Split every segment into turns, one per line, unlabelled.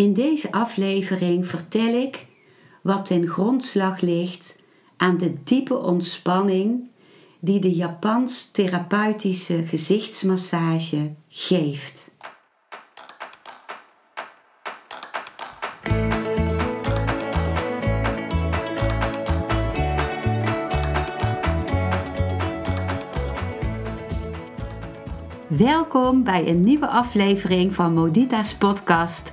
In deze aflevering vertel ik wat ten grondslag ligt aan de diepe ontspanning die de Japans therapeutische gezichtsmassage geeft. Welkom bij een nieuwe aflevering van Modita's podcast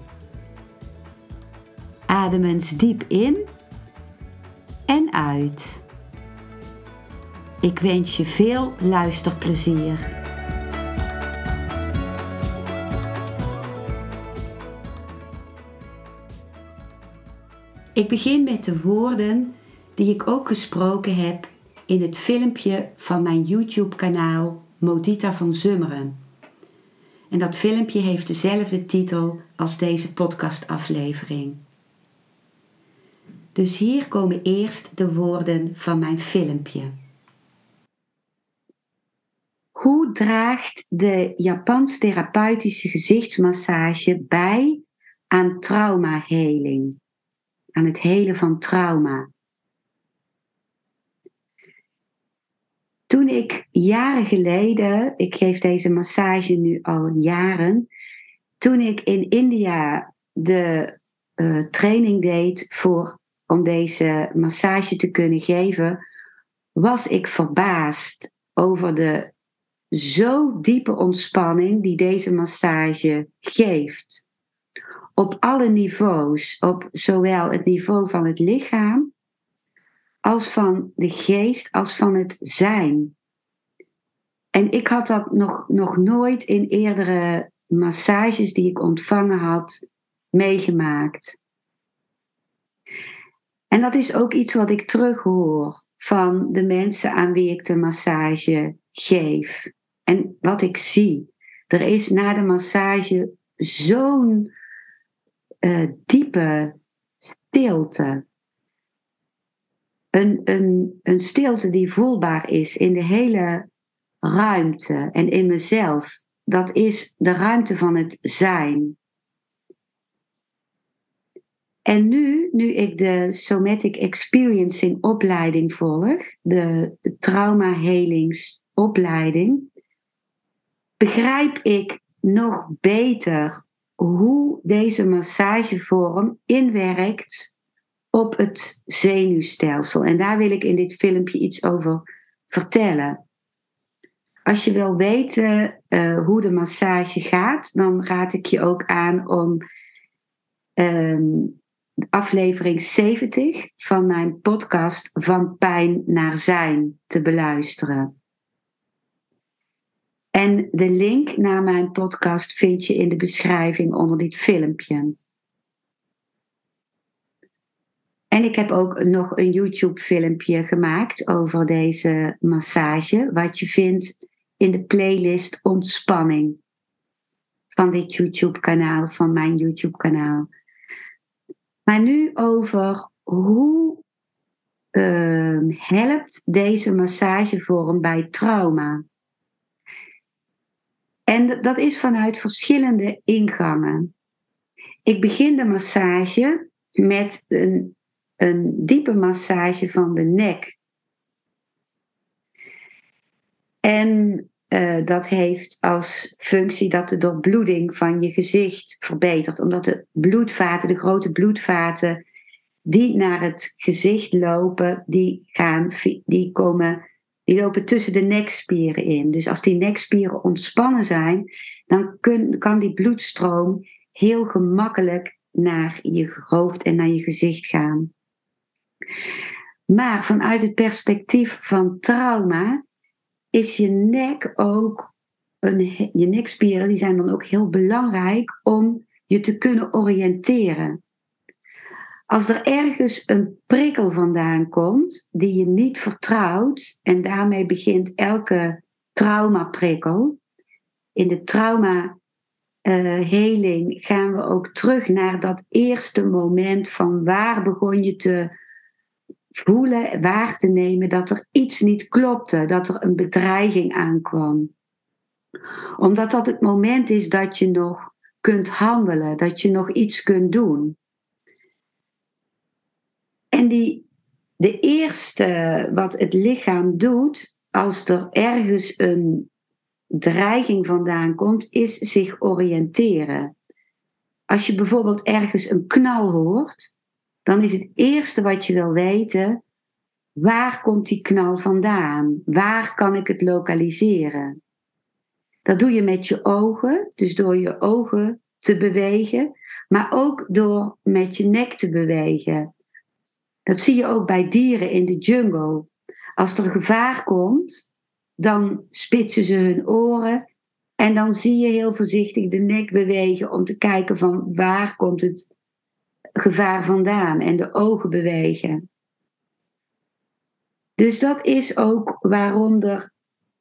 Adem eens diep in en uit. Ik wens je veel luisterplezier. Ik begin met de woorden die ik ook gesproken heb in het filmpje van mijn YouTube-kanaal Modita van Zummeren. En dat filmpje heeft dezelfde titel als deze podcastaflevering. Dus hier komen eerst de woorden van mijn filmpje. Hoe draagt de Japans therapeutische gezichtsmassage bij aan traumaheling? Aan het helen van trauma. Toen ik jaren geleden, ik geef deze massage nu al jaren, toen ik in India de uh, training deed voor, om deze massage te kunnen geven, was ik verbaasd over de zo diepe ontspanning die deze massage geeft. Op alle niveaus, op zowel het niveau van het lichaam als van de geest, als van het zijn. En ik had dat nog, nog nooit in eerdere massages die ik ontvangen had meegemaakt. En dat is ook iets wat ik terughoor van de mensen aan wie ik de massage geef. En wat ik zie. Er is na de massage zo'n uh, diepe stilte een, een, een stilte die voelbaar is in de hele ruimte en in mezelf. Dat is de ruimte van het zijn. En nu, nu ik de Somatic Experiencing opleiding volg, de trauma helingsopleiding, begrijp ik nog beter hoe deze massagevorm inwerkt op het zenuwstelsel. En daar wil ik in dit filmpje iets over vertellen. Als je wil weten uh, hoe de massage gaat, dan raad ik je ook aan om um, aflevering 70 van mijn podcast Van Pijn naar Zijn te beluisteren. En de link naar mijn podcast vind je in de beschrijving onder dit filmpje. En ik heb ook nog een YouTube-filmpje gemaakt over deze massage, wat je vindt in de playlist Ontspanning van dit YouTube-kanaal, van mijn YouTube-kanaal. Maar nu over hoe uh, helpt deze massagevorm bij trauma? En dat is vanuit verschillende ingangen. Ik begin de massage met een een diepe massage van de nek. En uh, dat heeft als functie dat de doorbloeding van je gezicht verbetert, omdat de bloedvaten, de grote bloedvaten die naar het gezicht lopen, die, gaan, die, komen, die lopen tussen de nekspieren in. Dus als die nekspieren ontspannen zijn, dan kan die bloedstroom heel gemakkelijk naar je hoofd en naar je gezicht gaan. Maar vanuit het perspectief van trauma is je nek ook, een, je nekspieren die zijn dan ook heel belangrijk om je te kunnen oriënteren. als er ergens een prikkel vandaan komt die je niet vertrouwt, en daarmee begint elke traumaprikkel. In de trauma uh, heling gaan we ook terug naar dat eerste moment van waar begon je te voelen, waar te nemen dat er iets niet klopte, dat er een bedreiging aankwam. Omdat dat het moment is dat je nog kunt handelen, dat je nog iets kunt doen. En die, de eerste wat het lichaam doet als er ergens een dreiging vandaan komt, is zich oriënteren. Als je bijvoorbeeld ergens een knal hoort, dan is het eerste wat je wil weten, waar komt die knal vandaan? Waar kan ik het lokaliseren? Dat doe je met je ogen, dus door je ogen te bewegen, maar ook door met je nek te bewegen. Dat zie je ook bij dieren in de jungle. Als er gevaar komt, dan spitsen ze hun oren en dan zie je heel voorzichtig de nek bewegen om te kijken van waar komt het gevaar vandaan en de ogen bewegen. Dus dat is ook waarom, er,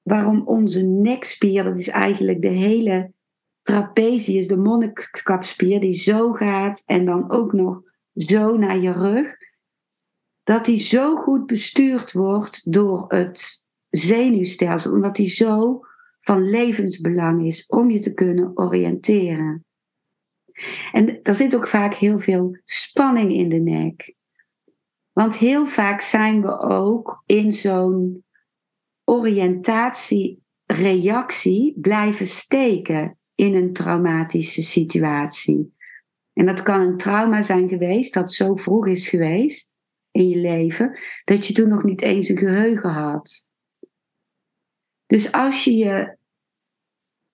waarom onze nekspier, dat is eigenlijk de hele trapezius, de monnikkapspier, die zo gaat en dan ook nog zo naar je rug, dat die zo goed bestuurd wordt door het zenuwstelsel, omdat die zo van levensbelang is om je te kunnen oriënteren. En er zit ook vaak heel veel spanning in de nek. Want heel vaak zijn we ook in zo'n oriëntatiereactie blijven steken in een traumatische situatie. En dat kan een trauma zijn geweest dat zo vroeg is geweest in je leven dat je toen nog niet eens een geheugen had. Dus als je je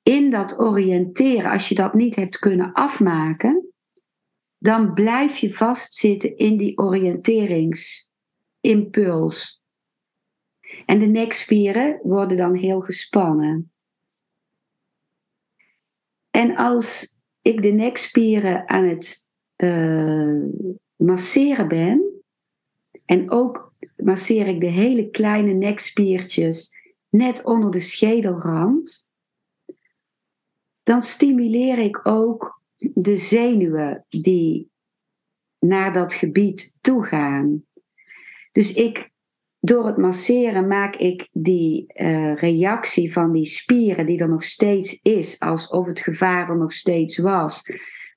in dat oriënteren, als je dat niet hebt kunnen afmaken, dan blijf je vastzitten in die oriënteringsimpuls. En de nekspieren worden dan heel gespannen. En als ik de nekspieren aan het uh, masseren ben, en ook masseer ik de hele kleine nekspiertjes net onder de schedelrand, dan stimuleer ik ook de zenuwen die naar dat gebied toe gaan. Dus ik, door het masseren maak ik die uh, reactie van die spieren die er nog steeds is, alsof het gevaar er nog steeds was,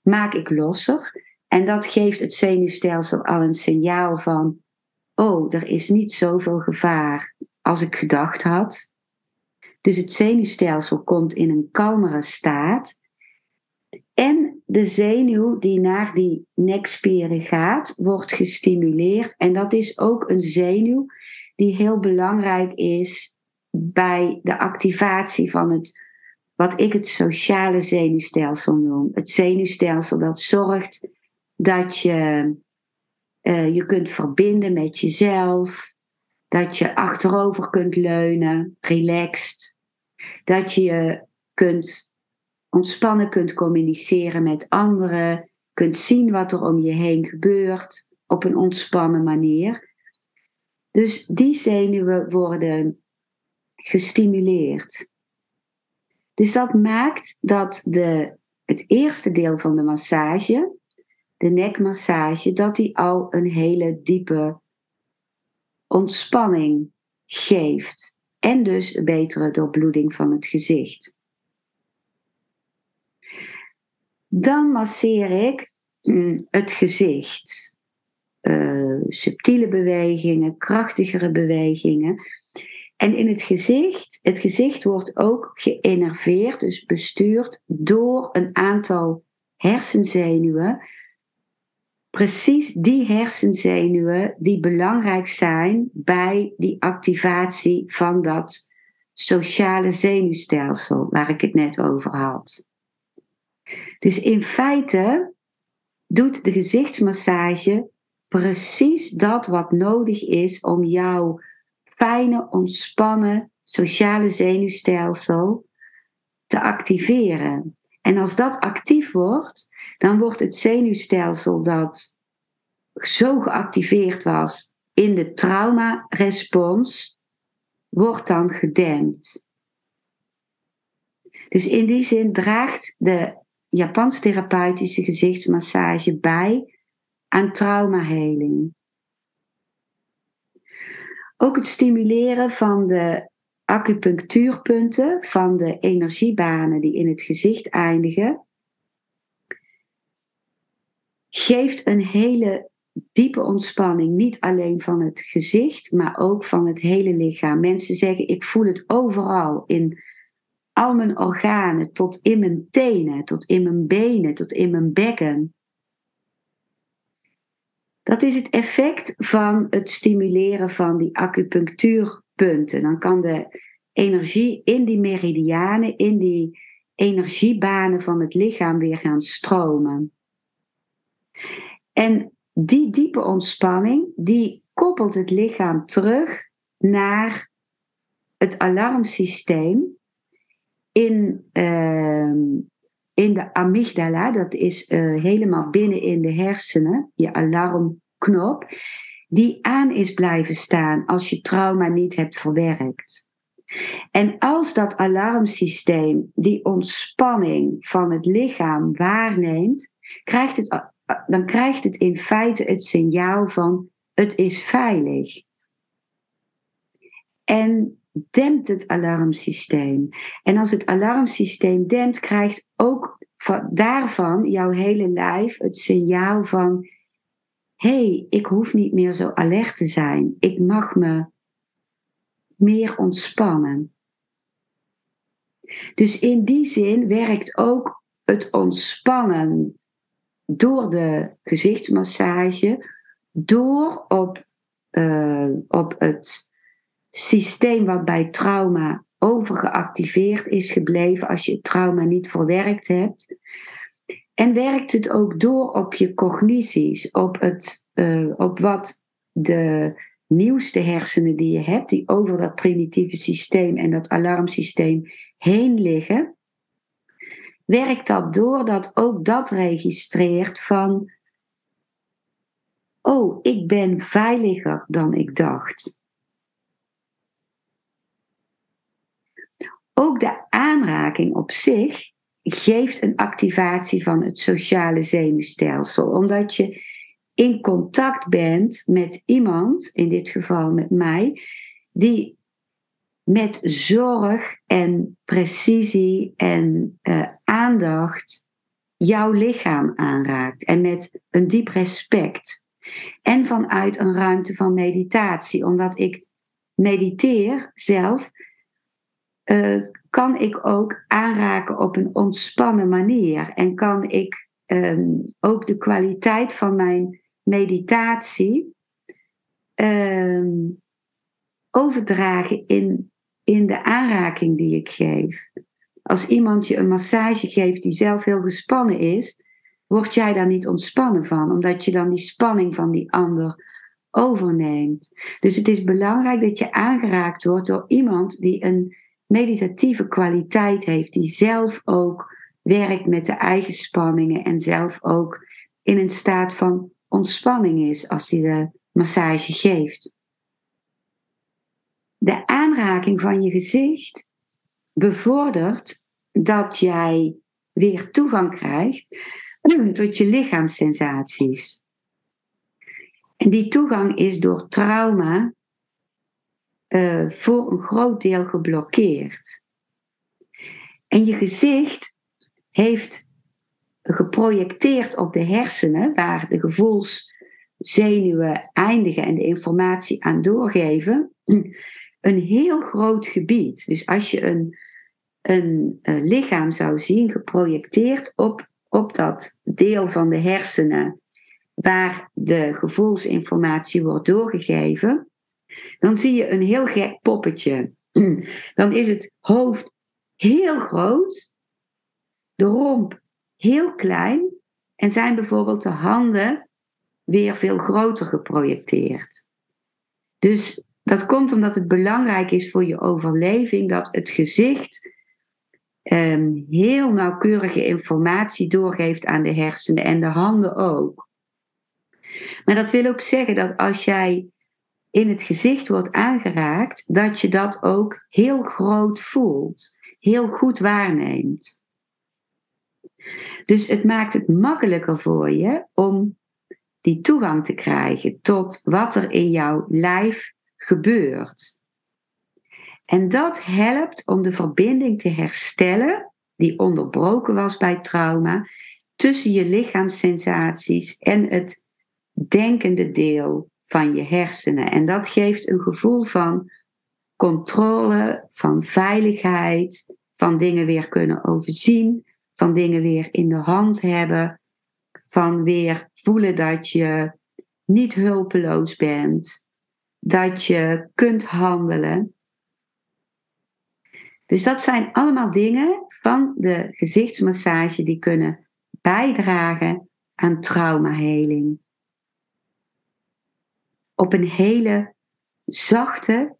maak ik losser. En dat geeft het zenuwstelsel al een signaal van, oh, er is niet zoveel gevaar als ik gedacht had. Dus het zenuwstelsel komt in een kalmere staat. En de zenuw die naar die nekspieren gaat, wordt gestimuleerd. En dat is ook een zenuw die heel belangrijk is bij de activatie van het, wat ik het sociale zenuwstelsel noem. Het zenuwstelsel dat zorgt dat je uh, je kunt verbinden met jezelf, dat je achterover kunt leunen, relaxed. Dat je kunt ontspannen kunt communiceren met anderen, kunt zien wat er om je heen gebeurt op een ontspannen manier. Dus die zenuwen worden gestimuleerd. Dus dat maakt dat de, het eerste deel van de massage, de nekmassage, dat die al een hele diepe ontspanning geeft. En dus een betere doorbloeding van het gezicht. Dan masseer ik mm, het gezicht. Uh, subtiele bewegingen, krachtigere bewegingen. En in het gezicht, het gezicht wordt ook geënerveerd, dus bestuurd door een aantal hersenzenuwen precies die hersenzenuwen die belangrijk zijn bij die activatie van dat sociale zenuwstelsel waar ik het net over had. Dus in feite doet de gezichtsmassage precies dat wat nodig is om jouw fijne, ontspannen sociale zenuwstelsel te activeren. En als dat actief wordt, dan wordt het zenuwstelsel dat zo geactiveerd was in de traumarespons, wordt dan gedempt. Dus in die zin draagt de Japans therapeutische gezichtsmassage bij aan traumaheling. Ook het stimuleren van de acupunctuurpunten, van de energiebanen die in het gezicht eindigen, geeft een hele diepe ontspanning. Niet alleen van het gezicht, maar ook van het hele lichaam. Mensen zeggen: Ik voel het overal in al mijn organen, tot in mijn tenen, tot in mijn benen, tot in mijn bekken. Dat is het effect van het stimuleren van die acupunctuurpunten. Dan kan de energie in die meridianen, in die energiebanen van het lichaam weer gaan stromen. En die diepe ontspanning, die koppelt het lichaam terug naar het alarmsysteem in, ehm, in de amygdala, dat is uh, helemaal binnen in de hersenen, je alarmknop, die aan is blijven staan als je trauma niet hebt verwerkt. En als dat alarmsysteem die ontspanning van het lichaam waarneemt, krijgt het, dan krijgt het in feite het signaal van het is veilig. En dempt het alarmsysteem. En als het alarmsysteem dempt, krijgt ook daarvan jouw hele lijf het signaal van: hey, ik hoef niet meer zo alert te zijn. Ik mag me meer ontspannen. Dus in die zin werkt ook het ontspannen door de gezichtsmassage, door op, uh, op het systeem wat bij trauma overgeactiveerd is gebleven als je het trauma niet verwerkt hebt. En werkt het ook door op je cognities, op, het, uh, op wat de nieuwste hersenen die je hebt, die over dat primitieve systeem en dat alarmsysteem heen liggen, werkt dat door dat ook dat registreert van, oh, ik ben veiliger dan ik dacht. Ook de aanraking op zich geeft een activatie van het sociale zenuwstelsel, omdat je in contact bent met iemand, in dit geval met mij, die met zorg en precisie en uh, aandacht jouw lichaam aanraakt en met een diep respect. En vanuit een ruimte van meditatie, omdat ik mediteer zelf uh, kan ik ook aanraken op een ontspannen manier. En kan ik um, ook de kwaliteit van mijn meditatie um, overdragen in, in de aanraking die ik geef. Als iemand je een massage geeft die zelf heel gespannen is, word jij daar niet ontspannen van, omdat je dan die spanning van die ander overneemt. Dus het is belangrijk dat je aangeraakt wordt door iemand die een meditatieve kwaliteit heeft, die zelf ook werkt met de eigen spanningen en zelf ook in een staat van ontspanning is als hij de massage geeft. De aanraking van je gezicht bevordert dat jij weer toegang krijgt tot je lichaamssensaties. En die toegang is door trauma uh, voor een groot deel geblokkeerd. En je gezicht heeft geprojecteerd op de hersenen, waar de gevoelszenuwen eindigen en de informatie aan doorgeven, een heel groot gebied. Dus als je een, een, een lichaam zou zien geprojecteerd op, op dat deel van de hersenen waar de gevoelsinformatie wordt doorgegeven, dan zie je een heel gek poppetje. Dan is het hoofd heel groot, de romp heel klein en zijn bijvoorbeeld de handen weer veel groter geprojecteerd. Dus dat komt omdat het belangrijk is voor je overleving dat het gezicht um, heel nauwkeurige informatie doorgeeft aan de hersenen en de handen ook. Maar dat wil ook zeggen dat als jij in het gezicht wordt aangeraakt, dat je dat ook heel groot voelt, heel goed waarneemt. Dus het maakt het makkelijker voor je om die toegang te krijgen tot wat er in jouw lijf gebeurt. En dat helpt om de verbinding te herstellen, die onderbroken was bij trauma, tussen je lichaamssensaties en het denkende deel van je hersenen. En dat geeft een gevoel van controle, van veiligheid, van dingen weer kunnen overzien, van dingen weer in de hand hebben, van weer voelen dat je niet hulpeloos bent, dat je kunt handelen. Dus dat zijn allemaal dingen van de gezichtsmassage die kunnen bijdragen aan traumaheling. Op een hele zachte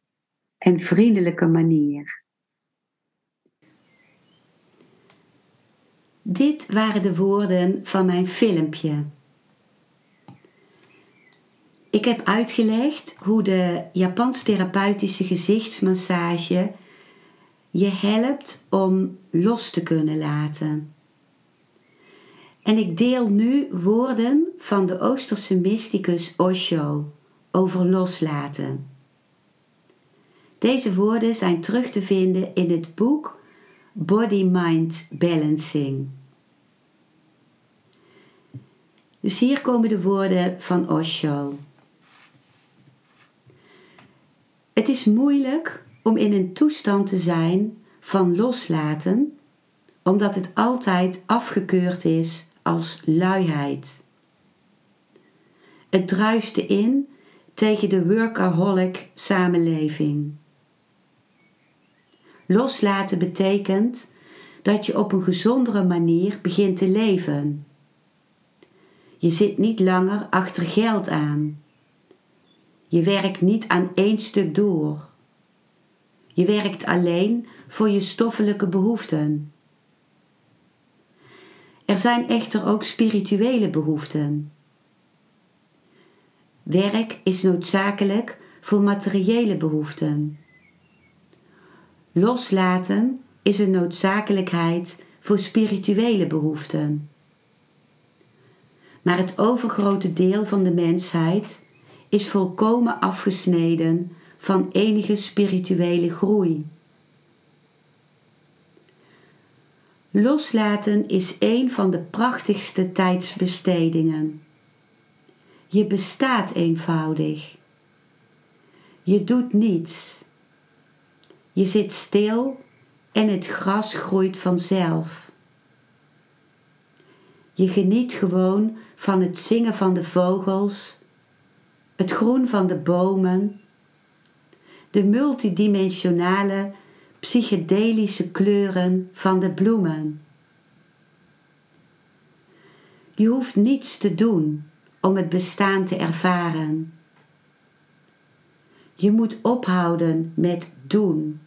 en vriendelijke manier. Dit waren de woorden van mijn filmpje. Ik heb uitgelegd hoe de Japans therapeutische gezichtsmassage je helpt om los te kunnen laten. En ik deel nu woorden van de Oosterse mysticus Osho over loslaten. Deze woorden zijn terug te vinden in het boek Body-Mind Balancing. Dus hier komen de woorden van Osho. Het is moeilijk om in een toestand te zijn van loslaten, omdat het altijd afgekeurd is als luiheid. Het druiste in tegen de workaholic samenleving. Loslaten betekent dat je op een gezondere manier begint te leven. Je zit niet langer achter geld aan. Je werkt niet aan één stuk door. Je werkt alleen voor je stoffelijke behoeften. Er zijn echter ook spirituele behoeften. Werk is noodzakelijk voor materiële behoeften. Loslaten is een noodzakelijkheid voor spirituele behoeften. Maar het overgrote deel van de mensheid is volkomen afgesneden van enige spirituele groei. Loslaten is een van de prachtigste tijdsbestedingen. Je bestaat eenvoudig. Je doet niets. Je zit stil en het gras groeit vanzelf. Je geniet gewoon van het zingen van de vogels, het groen van de bomen, de multidimensionale psychedelische kleuren van de bloemen. Je hoeft niets te doen om het bestaan te ervaren. Je moet ophouden met doen.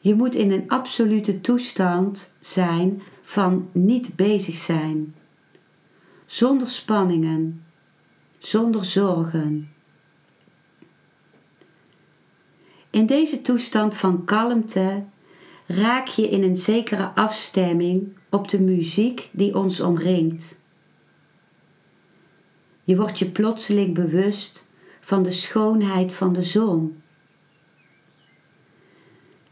Je moet in een absolute toestand zijn van niet bezig zijn, zonder spanningen, zonder zorgen. In deze toestand van kalmte raak je in een zekere afstemming op de muziek die ons omringt. Je wordt je plotseling bewust van de schoonheid van de zon.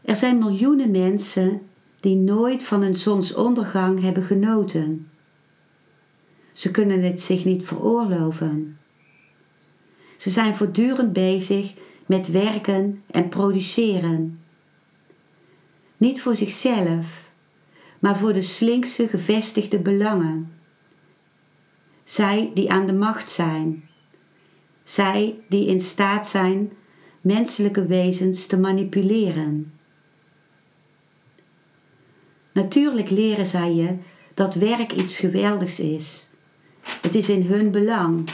Er zijn miljoenen mensen die nooit van een zonsondergang hebben genoten. Ze kunnen het zich niet veroorloven. Ze zijn voortdurend bezig met werken en produceren. Niet voor zichzelf, maar voor de slinkse gevestigde belangen. Zij die aan de macht zijn. Zij die in staat zijn menselijke wezens te manipuleren. Natuurlijk leren zij je dat werk iets geweldigs is. Het is in hun belang.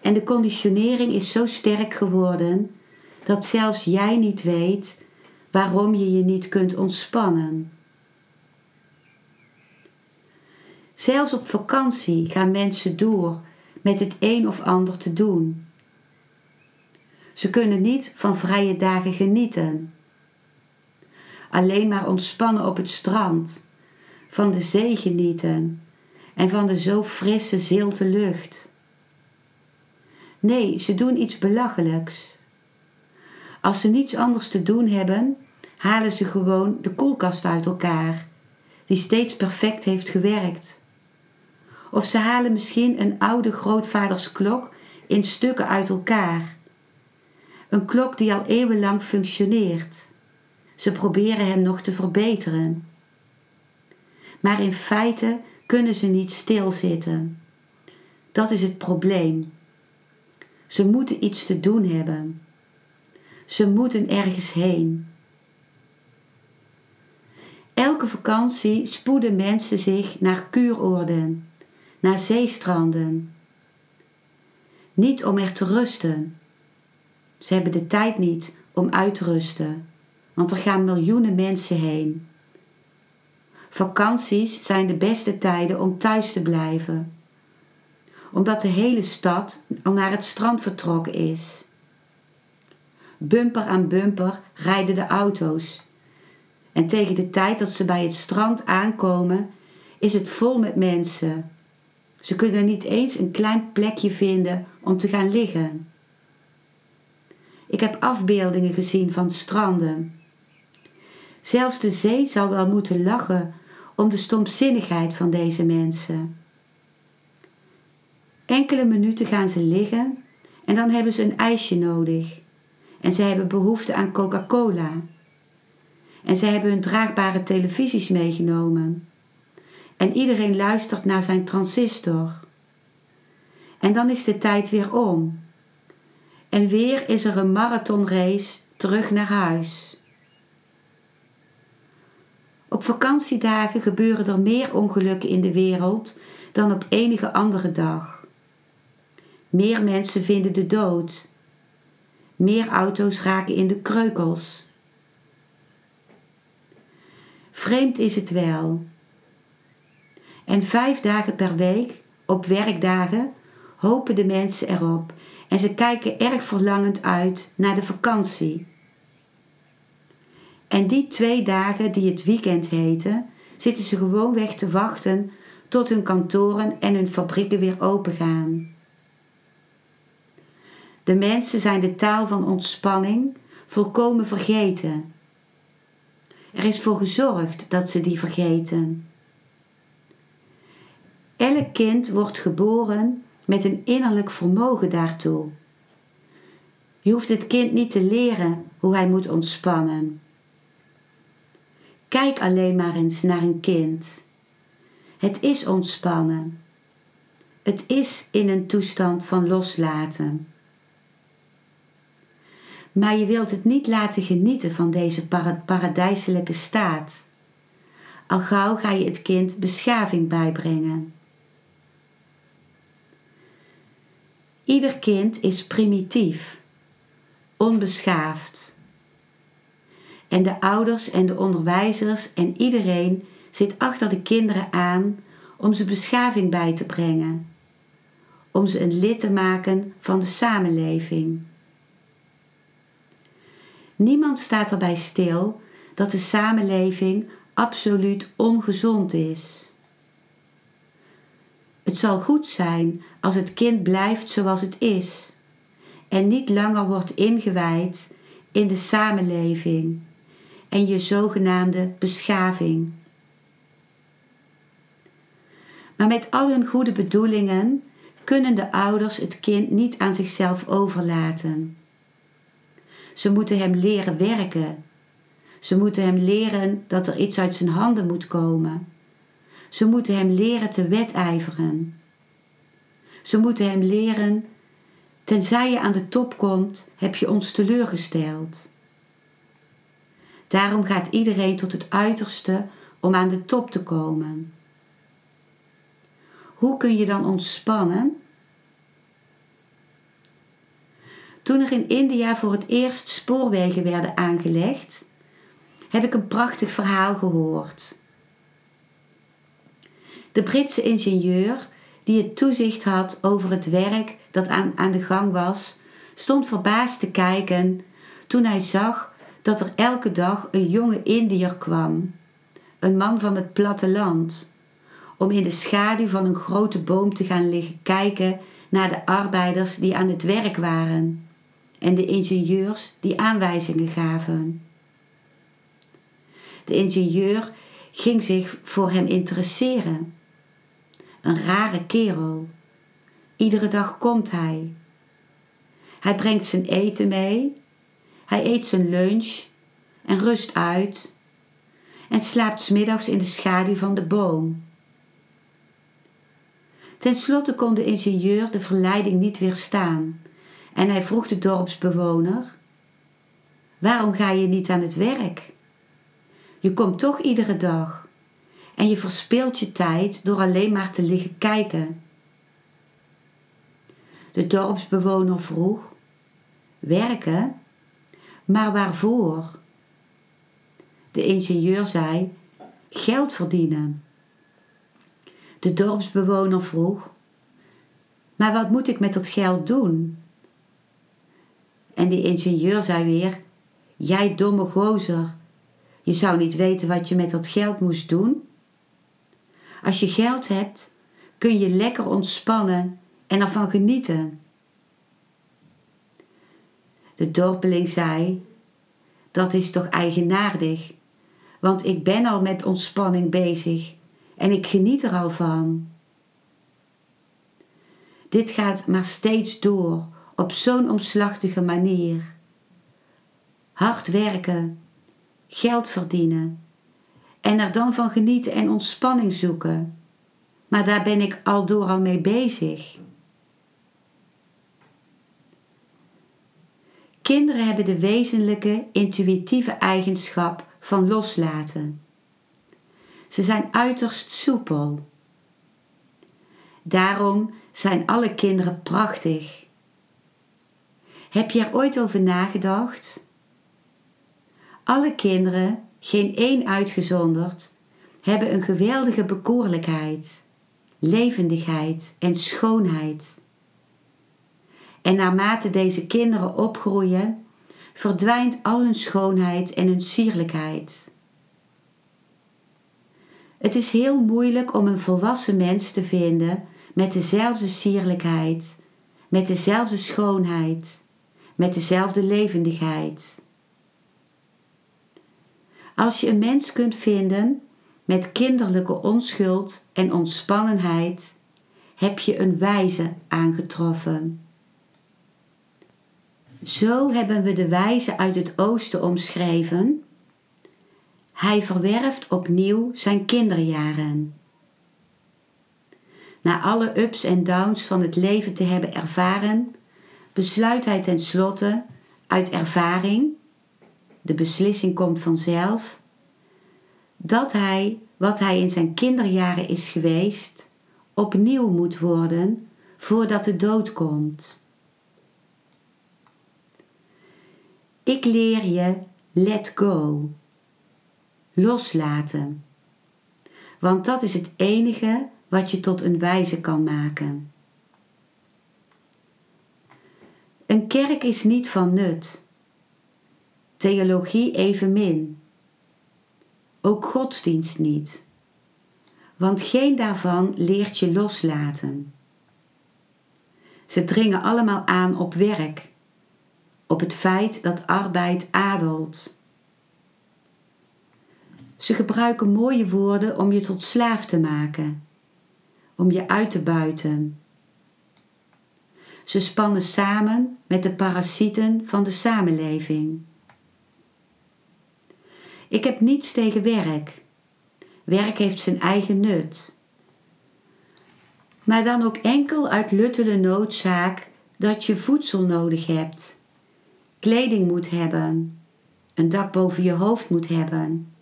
En de conditionering is zo sterk geworden dat zelfs jij niet weet waarom je je niet kunt ontspannen. Zelfs op vakantie gaan mensen door met het een of ander te doen. Ze kunnen niet van vrije dagen genieten. Alleen maar ontspannen op het strand, van de zee genieten en van de zo frisse, zilte lucht. Nee, ze doen iets belachelijks. Als ze niets anders te doen hebben, halen ze gewoon de koelkast uit elkaar, die steeds perfect heeft gewerkt. Of ze halen misschien een oude grootvaders-klok in stukken uit elkaar. Een klok die al eeuwenlang functioneert. Ze proberen hem nog te verbeteren. Maar in feite kunnen ze niet stilzitten. Dat is het probleem. Ze moeten iets te doen hebben. Ze moeten ergens heen. Elke vakantie spoeden mensen zich naar kuuroorden, naar zeestranden. Niet om er te rusten. Ze hebben de tijd niet om uit te rusten, want er gaan miljoenen mensen heen. Vakanties zijn de beste tijden om thuis te blijven, omdat de hele stad al naar het strand vertrokken is. Bumper aan bumper rijden de auto's. En tegen de tijd dat ze bij het strand aankomen, is het vol met mensen. Ze kunnen niet eens een klein plekje vinden om te gaan liggen. Ik heb afbeeldingen gezien van stranden. Zelfs de zee zal wel moeten lachen om de stomzinnigheid van deze mensen. Enkele minuten gaan ze liggen en dan hebben ze een ijsje nodig. En ze hebben behoefte aan Coca-Cola. En ze hebben hun draagbare televisies meegenomen. En iedereen luistert naar zijn transistor. En dan is de tijd weer om. En weer is er een marathonrace terug naar huis. Op vakantiedagen gebeuren er meer ongelukken in de wereld dan op enige andere dag. Meer mensen vinden de dood. Meer auto's raken in de kreukels. Vreemd is het wel. En vijf dagen per week, op werkdagen, hopen de mensen erop en ze kijken erg verlangend uit naar de vakantie. En die twee dagen die het weekend heten, zitten ze gewoon weg te wachten tot hun kantoren en hun fabrieken weer open gaan. De mensen zijn de taal van ontspanning volkomen vergeten. Er is voor gezorgd dat ze die vergeten. Elk kind wordt geboren met een innerlijk vermogen daartoe. Je hoeft het kind niet te leren hoe hij moet ontspannen. Kijk alleen maar eens naar een kind. Het is ontspannen. Het is in een toestand van loslaten. Maar je wilt het niet laten genieten van deze paradijselijke staat. Al gauw ga je het kind beschaving bijbrengen. Ieder kind is primitief, onbeschaafd. En de ouders en de onderwijzers en iedereen zit achter de kinderen aan om ze beschaving bij te brengen, om ze een lid te maken van de samenleving. Niemand staat erbij stil dat de samenleving absoluut ongezond is. Het zal goed zijn als het kind blijft zoals het is en niet langer wordt ingewijd in de samenleving en je zogenaamde beschaving. Maar met al hun goede bedoelingen kunnen de ouders het kind niet aan zichzelf overlaten. Ze moeten hem leren werken. Ze moeten hem leren dat er iets uit zijn handen moet komen. Ze moeten hem leren te wedijveren. Ze moeten hem leren, tenzij je aan de top komt, heb je ons teleurgesteld. Daarom gaat iedereen tot het uiterste om aan de top te komen. Hoe kun je dan ontspannen? Toen er in India voor het eerst spoorwegen werden aangelegd, heb ik een prachtig verhaal gehoord. De Britse ingenieur, die het toezicht had over het werk dat aan, aan de gang was, stond verbaasd te kijken toen hij zag dat er elke dag een jonge Indiër kwam, een man van het platteland, om in de schaduw van een grote boom te gaan liggen kijken naar de arbeiders die aan het werk waren en de ingenieurs die aanwijzingen gaven. De ingenieur ging zich voor hem interesseren. Een rare kerel. Iedere dag komt hij. Hij brengt zijn eten mee. Hij eet zijn lunch en rust uit en slaapt smiddags in de schaduw van de boom. Ten slotte kon de ingenieur de verleiding niet weerstaan en hij vroeg de dorpsbewoner: Waarom ga je niet aan het werk? Je komt toch iedere dag en je verspilt je tijd door alleen maar te liggen kijken. De dorpsbewoner vroeg: Werken? Maar waarvoor? De ingenieur zei: Geld verdienen. De dorpsbewoner vroeg: Maar wat moet ik met dat geld doen? En die ingenieur zei weer: Jij domme gozer, je zou niet weten wat je met dat geld moest doen. Als je geld hebt, kun je lekker ontspannen en ervan genieten. De dorpeling zei: Dat is toch eigenaardig, want ik ben al met ontspanning bezig en ik geniet er al van. Dit gaat maar steeds door op zo'n omslachtige manier. Hard werken, geld verdienen en er dan van genieten en ontspanning zoeken. Maar daar ben ik al door al mee bezig. Kinderen hebben de wezenlijke intuïtieve eigenschap van loslaten. Ze zijn uiterst soepel. Daarom zijn alle kinderen prachtig. Heb je er ooit over nagedacht? Alle kinderen, geen één uitgezonderd, hebben een geweldige bekoorlijkheid, levendigheid en schoonheid. En naarmate deze kinderen opgroeien, verdwijnt al hun schoonheid en hun sierlijkheid. Het is heel moeilijk om een volwassen mens te vinden met dezelfde sierlijkheid, met dezelfde schoonheid, met dezelfde levendigheid. Als je een mens kunt vinden met kinderlijke onschuld en ontspannenheid, heb je een wijze aangetroffen. Zo hebben we de wijze uit het oosten omschreven. Hij verwerft opnieuw zijn kinderjaren. Na alle ups en downs van het leven te hebben ervaren, besluit hij tenslotte uit ervaring, de beslissing komt vanzelf, dat hij wat hij in zijn kinderjaren is geweest, opnieuw moet worden voordat de dood komt. Ik leer je let go. Loslaten. Want dat is het enige wat je tot een wijze kan maken. Een kerk is niet van nut. Theologie evenmin. Ook godsdienst niet. Want geen daarvan leert je loslaten. Ze dringen allemaal aan op werk op het feit dat arbeid adelt. Ze gebruiken mooie woorden om je tot slaaf te maken, om je uit te buiten. Ze spannen samen met de parasieten van de samenleving. Ik heb niets tegen werk. Werk heeft zijn eigen nut. Maar dan ook enkel uit luttele noodzaak dat je voedsel nodig hebt kleding moet hebben, een dak boven je hoofd moet hebben.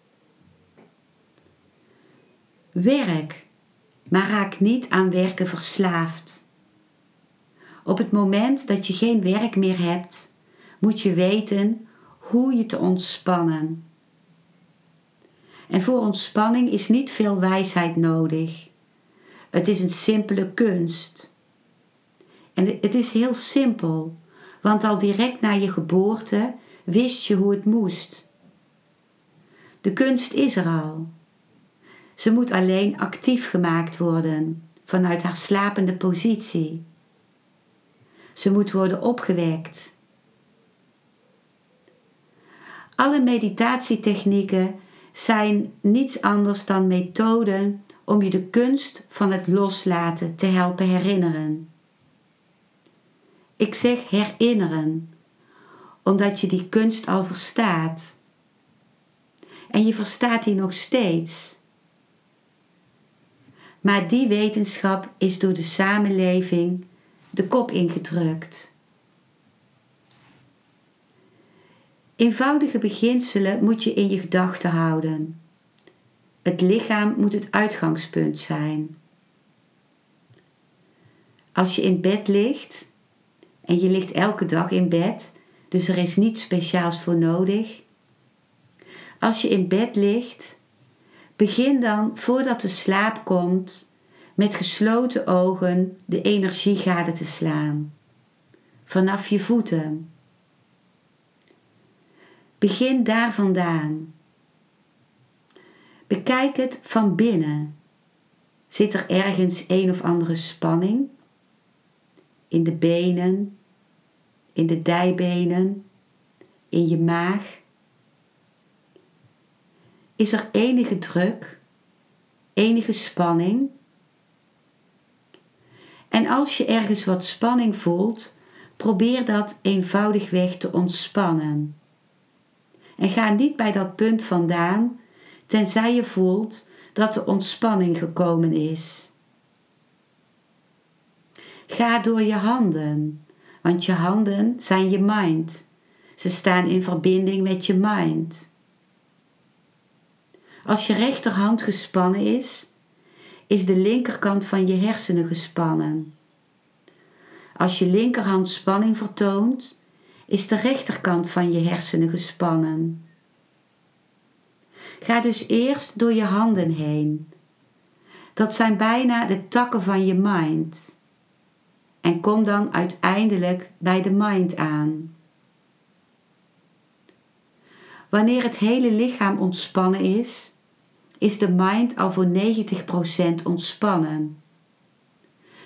Werk, maar raak niet aan werken verslaafd. Op het moment dat je geen werk meer hebt, moet je weten hoe je te ontspannen. En voor ontspanning is niet veel wijsheid nodig. Het is een simpele kunst. En het is heel simpel, want al direct na je geboorte wist je hoe het moest. De kunst is er al. Ze moet alleen actief gemaakt worden vanuit haar slapende positie. Ze moet worden opgewekt. Alle meditatietechnieken zijn niets anders dan methoden om je de kunst van het loslaten te helpen herinneren. Ik zeg herinneren, omdat je die kunst al verstaat. En je verstaat die nog steeds. Maar die wetenschap is door de samenleving de kop ingedrukt. Eenvoudige beginselen moet je in je gedachten houden. Het lichaam moet het uitgangspunt zijn. Als je in bed ligt, en je ligt elke dag in bed, dus er is niets speciaals voor nodig. Als je in bed ligt, begin dan voordat de slaap komt met gesloten ogen de energie gade te slaan. Vanaf je voeten. Begin daar vandaan. Bekijk het van binnen. Zit er ergens een of andere spanning? In de benen, in de dijbenen, in je maag? Is er enige druk, enige spanning? En als je ergens wat spanning voelt, probeer dat eenvoudigweg te ontspannen. En ga niet bij dat punt vandaan, tenzij je voelt dat de ontspanning gekomen is. Ga door je handen, want je handen zijn je mind. Ze staan in verbinding met je mind. Als je rechterhand gespannen is, is de linkerkant van je hersenen gespannen. Als je linkerhand spanning vertoont, is de rechterkant van je hersenen gespannen. Ga dus eerst door je handen heen. Dat zijn bijna de takken van je mind. En kom dan uiteindelijk bij de mind aan. Wanneer het hele lichaam ontspannen is, is de mind al voor 90% ontspannen.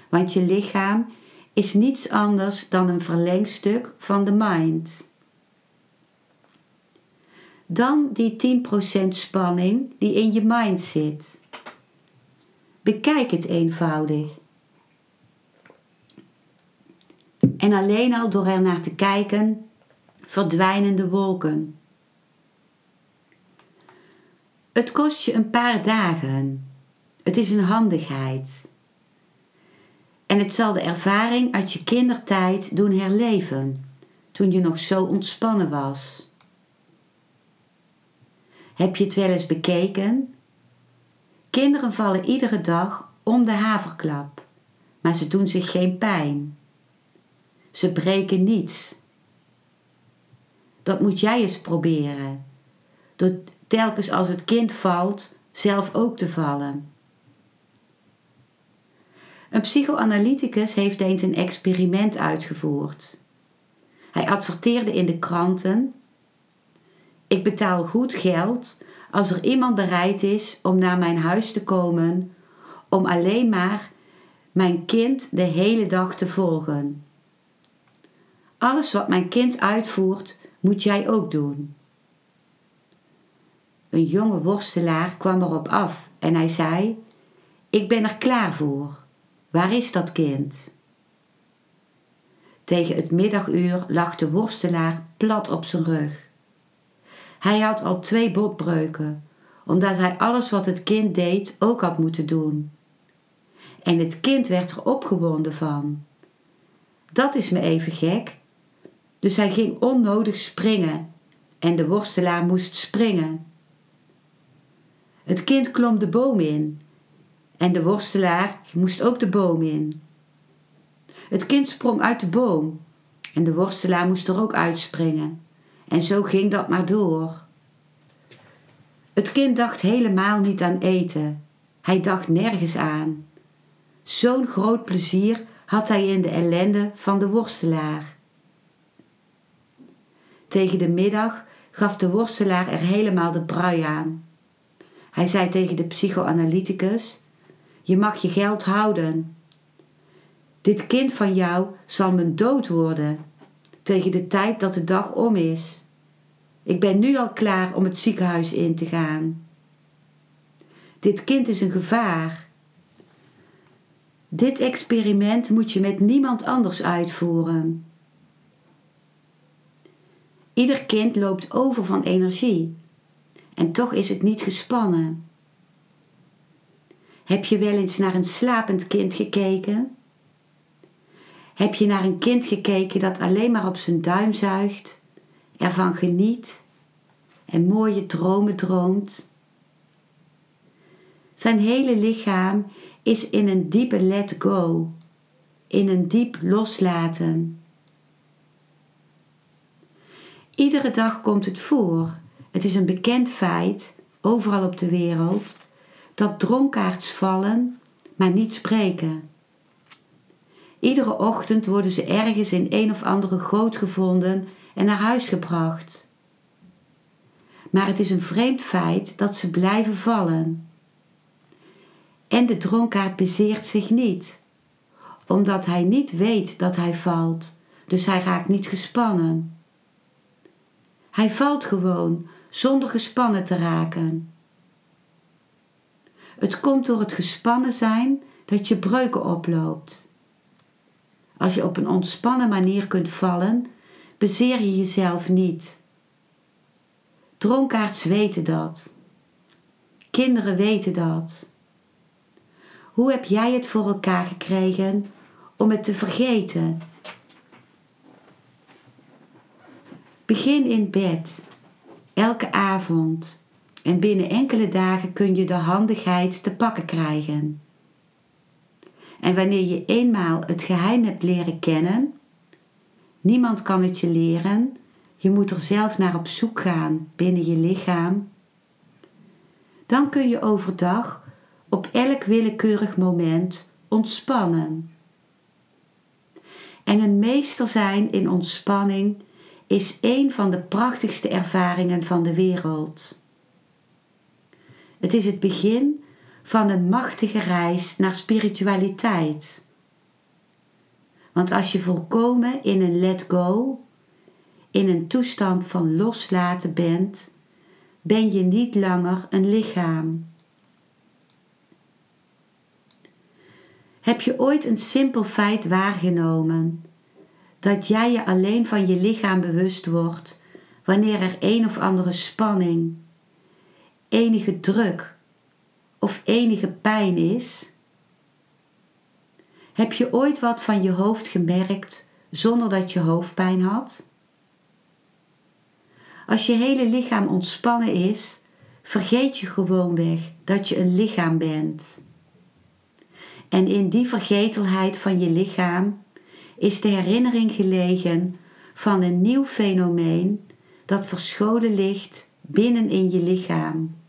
Want je lichaam is niets anders dan een verlengstuk van de mind. Dan die 10% spanning die in je mind zit. Bekijk het eenvoudig. En alleen al door er naar te kijken, verdwijnen de wolken. Het kost je een paar dagen. Het is een handigheid. En het zal de ervaring uit je kindertijd doen herleven, toen je nog zo ontspannen was. Heb je het wel eens bekeken? Kinderen vallen iedere dag om de haverklap, maar ze doen zich geen pijn. Ze breken niets. Dat moet jij eens proberen. Door telkens als het kind valt, zelf ook te vallen. Een psychoanalyticus heeft eens een experiment uitgevoerd. Hij adverteerde in de kranten: Ik betaal goed geld als er iemand bereid is om naar mijn huis te komen om alleen maar mijn kind de hele dag te volgen. Alles wat mijn kind uitvoert, moet jij ook doen. Een jonge worstelaar kwam erop af en hij zei: Ik ben er klaar voor. Waar is dat kind? Tegen het middaguur lag de worstelaar plat op zijn rug. Hij had al twee botbreuken, omdat hij alles wat het kind deed ook had moeten doen. En het kind werd er opgewonden van. Dat is me even gek. Dus hij ging onnodig springen en de worstelaar moest springen. Het kind klom de boom in en de worstelaar moest ook de boom in. Het kind sprong uit de boom en de worstelaar moest er ook uitspringen. En zo ging dat maar door. Het kind dacht helemaal niet aan eten. Hij dacht nergens aan. Zo'n groot plezier had hij in de ellende van de worstelaar. Tegen de middag gaf de worstelaar er helemaal de brui aan. Hij zei tegen de psychoanalyticus: Je mag je geld houden. Dit kind van jou zal mijn dood worden tegen de tijd dat de dag om is. Ik ben nu al klaar om het ziekenhuis in te gaan. Dit kind is een gevaar. Dit experiment moet je met niemand anders uitvoeren. Ieder kind loopt over van energie en toch is het niet gespannen. Heb je wel eens naar een slapend kind gekeken? Heb je naar een kind gekeken dat alleen maar op zijn duim zuigt, ervan geniet en mooie dromen droomt? Zijn hele lichaam is in een diepe let go, in een diep loslaten. Iedere dag komt het voor. Het is een bekend feit, overal op de wereld, dat dronkaards vallen, maar niet spreken. Iedere ochtend worden ze ergens in een of andere goot gevonden en naar huis gebracht. Maar het is een vreemd feit dat ze blijven vallen. En de dronkaard bezeert zich niet, omdat hij niet weet dat hij valt, dus hij raakt niet gespannen. Hij valt gewoon zonder gespannen te raken. Het komt door het gespannen zijn dat je breuken oploopt. Als je op een ontspannen manier kunt vallen, bezeer je jezelf niet. Dronkaards weten dat. Kinderen weten dat. Hoe heb jij het voor elkaar gekregen om het te vergeten? Begin in bed, elke avond, en binnen enkele dagen kun je de handigheid te pakken krijgen. En wanneer je eenmaal het geheim hebt leren kennen, niemand kan het je leren, je moet er zelf naar op zoek gaan binnen je lichaam, dan kun je overdag op elk willekeurig moment ontspannen. En een meester zijn in ontspanning is een van de prachtigste ervaringen van de wereld. Het is het begin van een machtige reis naar spiritualiteit. Want als je volkomen in een let go, in een toestand van loslaten bent, ben je niet langer een lichaam. Heb je ooit een simpel feit waargenomen dat jij je alleen van je lichaam bewust wordt wanneer er een of andere spanning, enige druk of enige pijn is? Heb je ooit wat van je hoofd gemerkt zonder dat je hoofdpijn had? Als je hele lichaam ontspannen is, vergeet je gewoonweg dat je een lichaam bent. En in die vergetelheid van je lichaam is de herinnering gelegen van een nieuw fenomeen dat verscholen ligt binnen in je lichaam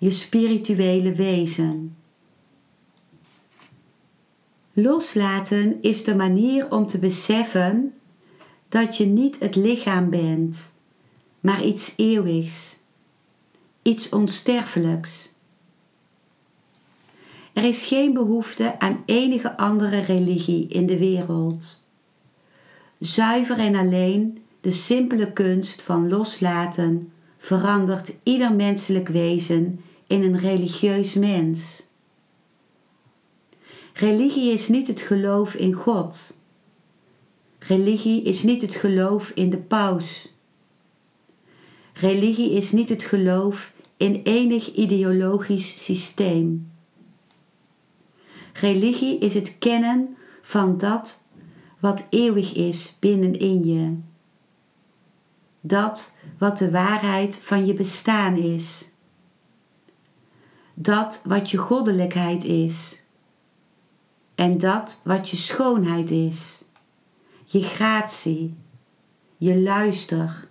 je spirituele wezen. Loslaten is de manier om te beseffen dat je niet het lichaam bent, maar iets eeuwigs, iets onsterfelijks. Er is geen behoefte aan enige andere religie in de wereld. Zuiver en alleen de simpele kunst van loslaten verandert ieder menselijk wezen in een religieus mens. Religie is niet het geloof in God. Religie is niet het geloof in de paus. Religie is niet het geloof in enig ideologisch systeem. Religie is het kennen van dat wat eeuwig is binnenin je. Dat wat de waarheid van je bestaan is dat wat je goddelijkheid is. En dat wat je schoonheid is. Je gratie, je luister.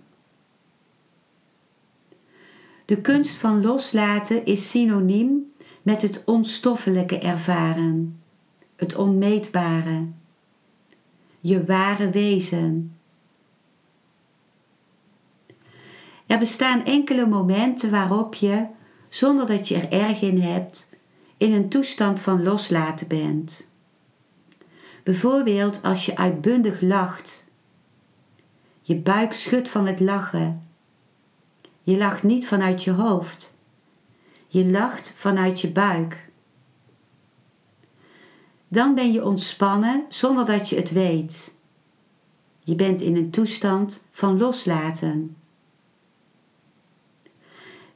De kunst van loslaten is synoniem met het onstoffelijke ervaren. het onmeetbare, je ware wezen. Er bestaan enkele momenten waarop je, zonder dat je er erg in hebt, in een toestand van loslaten bent. Bijvoorbeeld als je uitbundig lacht. Je buik schudt van het lachen. Je lacht niet vanuit je hoofd. Je lacht vanuit je buik. Dan ben je ontspannen zonder dat je het weet. Je bent in een toestand van loslaten.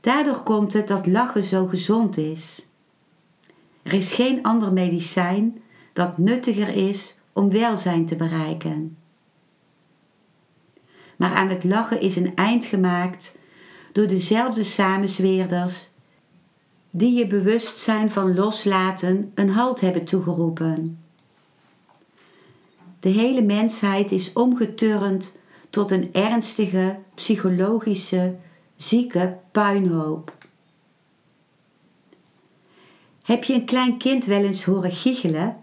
Daardoor komt het dat lachen zo gezond is. Er is geen ander medicijn dat nuttiger is om welzijn te bereiken. Maar aan het lachen is een eind gemaakt door dezelfde samenzweerders die je bewustzijn van loslaten een halt hebben toegeroepen. De hele mensheid is omgeturnd tot een ernstige psychologische, zieke puinhoop. Heb je een klein kind wel eens horen giechelen?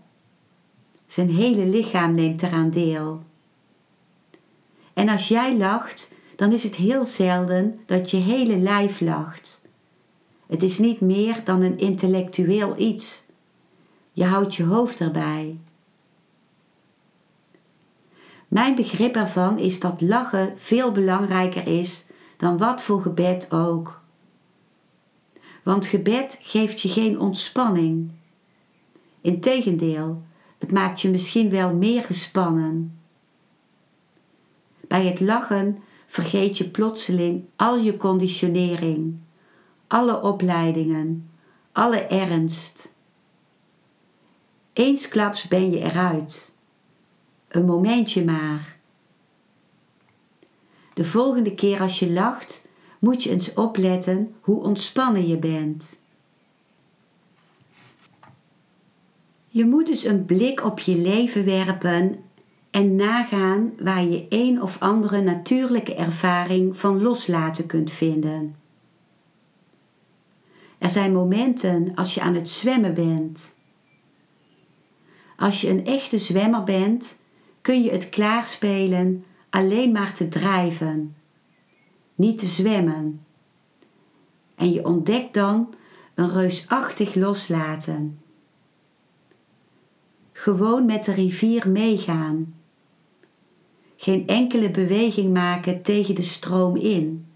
Zijn hele lichaam neemt eraan deel. En als jij lacht, dan is het heel zelden dat je hele lijf lacht. Het is niet meer dan een intellectueel iets. Je houdt je hoofd erbij. Mijn begrip ervan is dat lachen veel belangrijker is dan wat voor gebed ook. Want gebed geeft je geen ontspanning. Integendeel, het maakt je misschien wel meer gespannen. Bij het lachen vergeet je plotseling al je conditionering, alle opleidingen, alle ernst. Eensklaps ben je eruit. Een momentje maar. De volgende keer als je lacht, moet je eens opletten hoe ontspannen je bent. Je moet dus een blik op je leven werpen en nagaan waar je een of andere natuurlijke ervaring van loslaten kunt vinden. Er zijn momenten als je aan het zwemmen bent. Als je een echte zwemmer bent, kun je het klaarspelen alleen maar te drijven, niet te zwemmen. En je ontdekt dan een reusachtig loslaten. Gewoon met de rivier meegaan. Geen enkele beweging maken tegen de stroom in.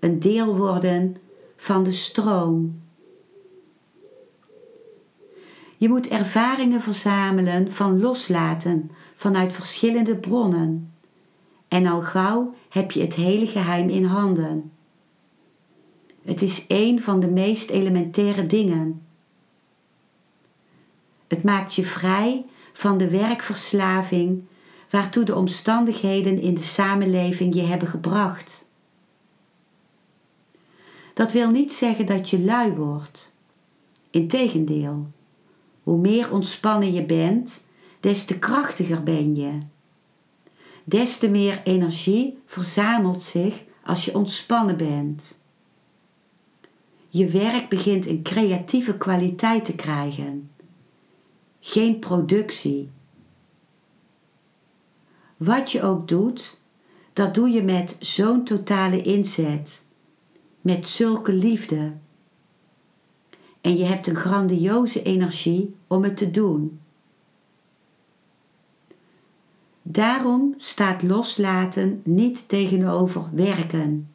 Een deel worden van de stroom. Je moet ervaringen verzamelen van loslaten vanuit verschillende bronnen. En al gauw heb je het hele geheim in handen. Het is een van de meest elementaire dingen. Het maakt je vrij van de werkverslaving waartoe de omstandigheden in de samenleving je hebben gebracht. Dat wil niet zeggen dat je lui wordt. Integendeel, hoe meer ontspannen je bent, des te krachtiger ben je. Des te meer energie verzamelt zich als je ontspannen bent. Je werk begint een creatieve kwaliteit te krijgen. Geen productie. Wat je ook doet, dat doe je met zo'n totale inzet, met zulke liefde. En je hebt een grandioze energie om het te doen. Daarom staat loslaten niet tegenover werken.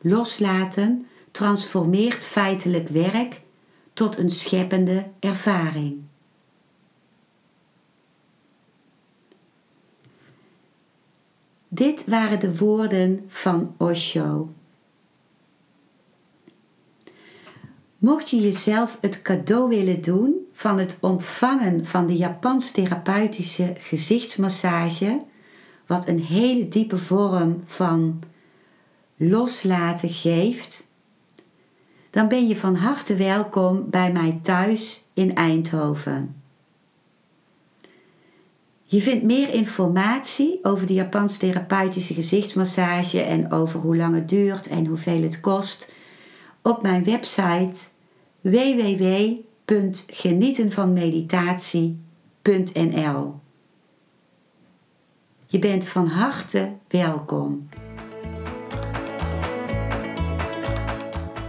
Loslaten transformeert feitelijk werk tot een scheppende ervaring. Dit waren de woorden van Osho. Mocht je jezelf het cadeau willen doen van het ontvangen van de Japans therapeutische gezichtsmassage, wat een hele diepe vorm van loslaten geeft, dan ben je van harte welkom bij mij thuis in Eindhoven. Je vindt meer informatie over de Japans therapeutische gezichtsmassage en over hoe lang het duurt en hoeveel het kost op mijn website www www.genietenvanmeditatie.nl Je bent van harte welkom.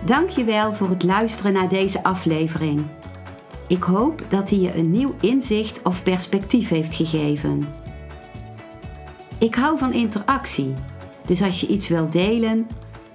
Dankjewel voor het luisteren naar deze aflevering. Ik hoop dat hij je een nieuw inzicht of perspectief heeft gegeven. Ik hou van interactie, dus als je iets wilt delen,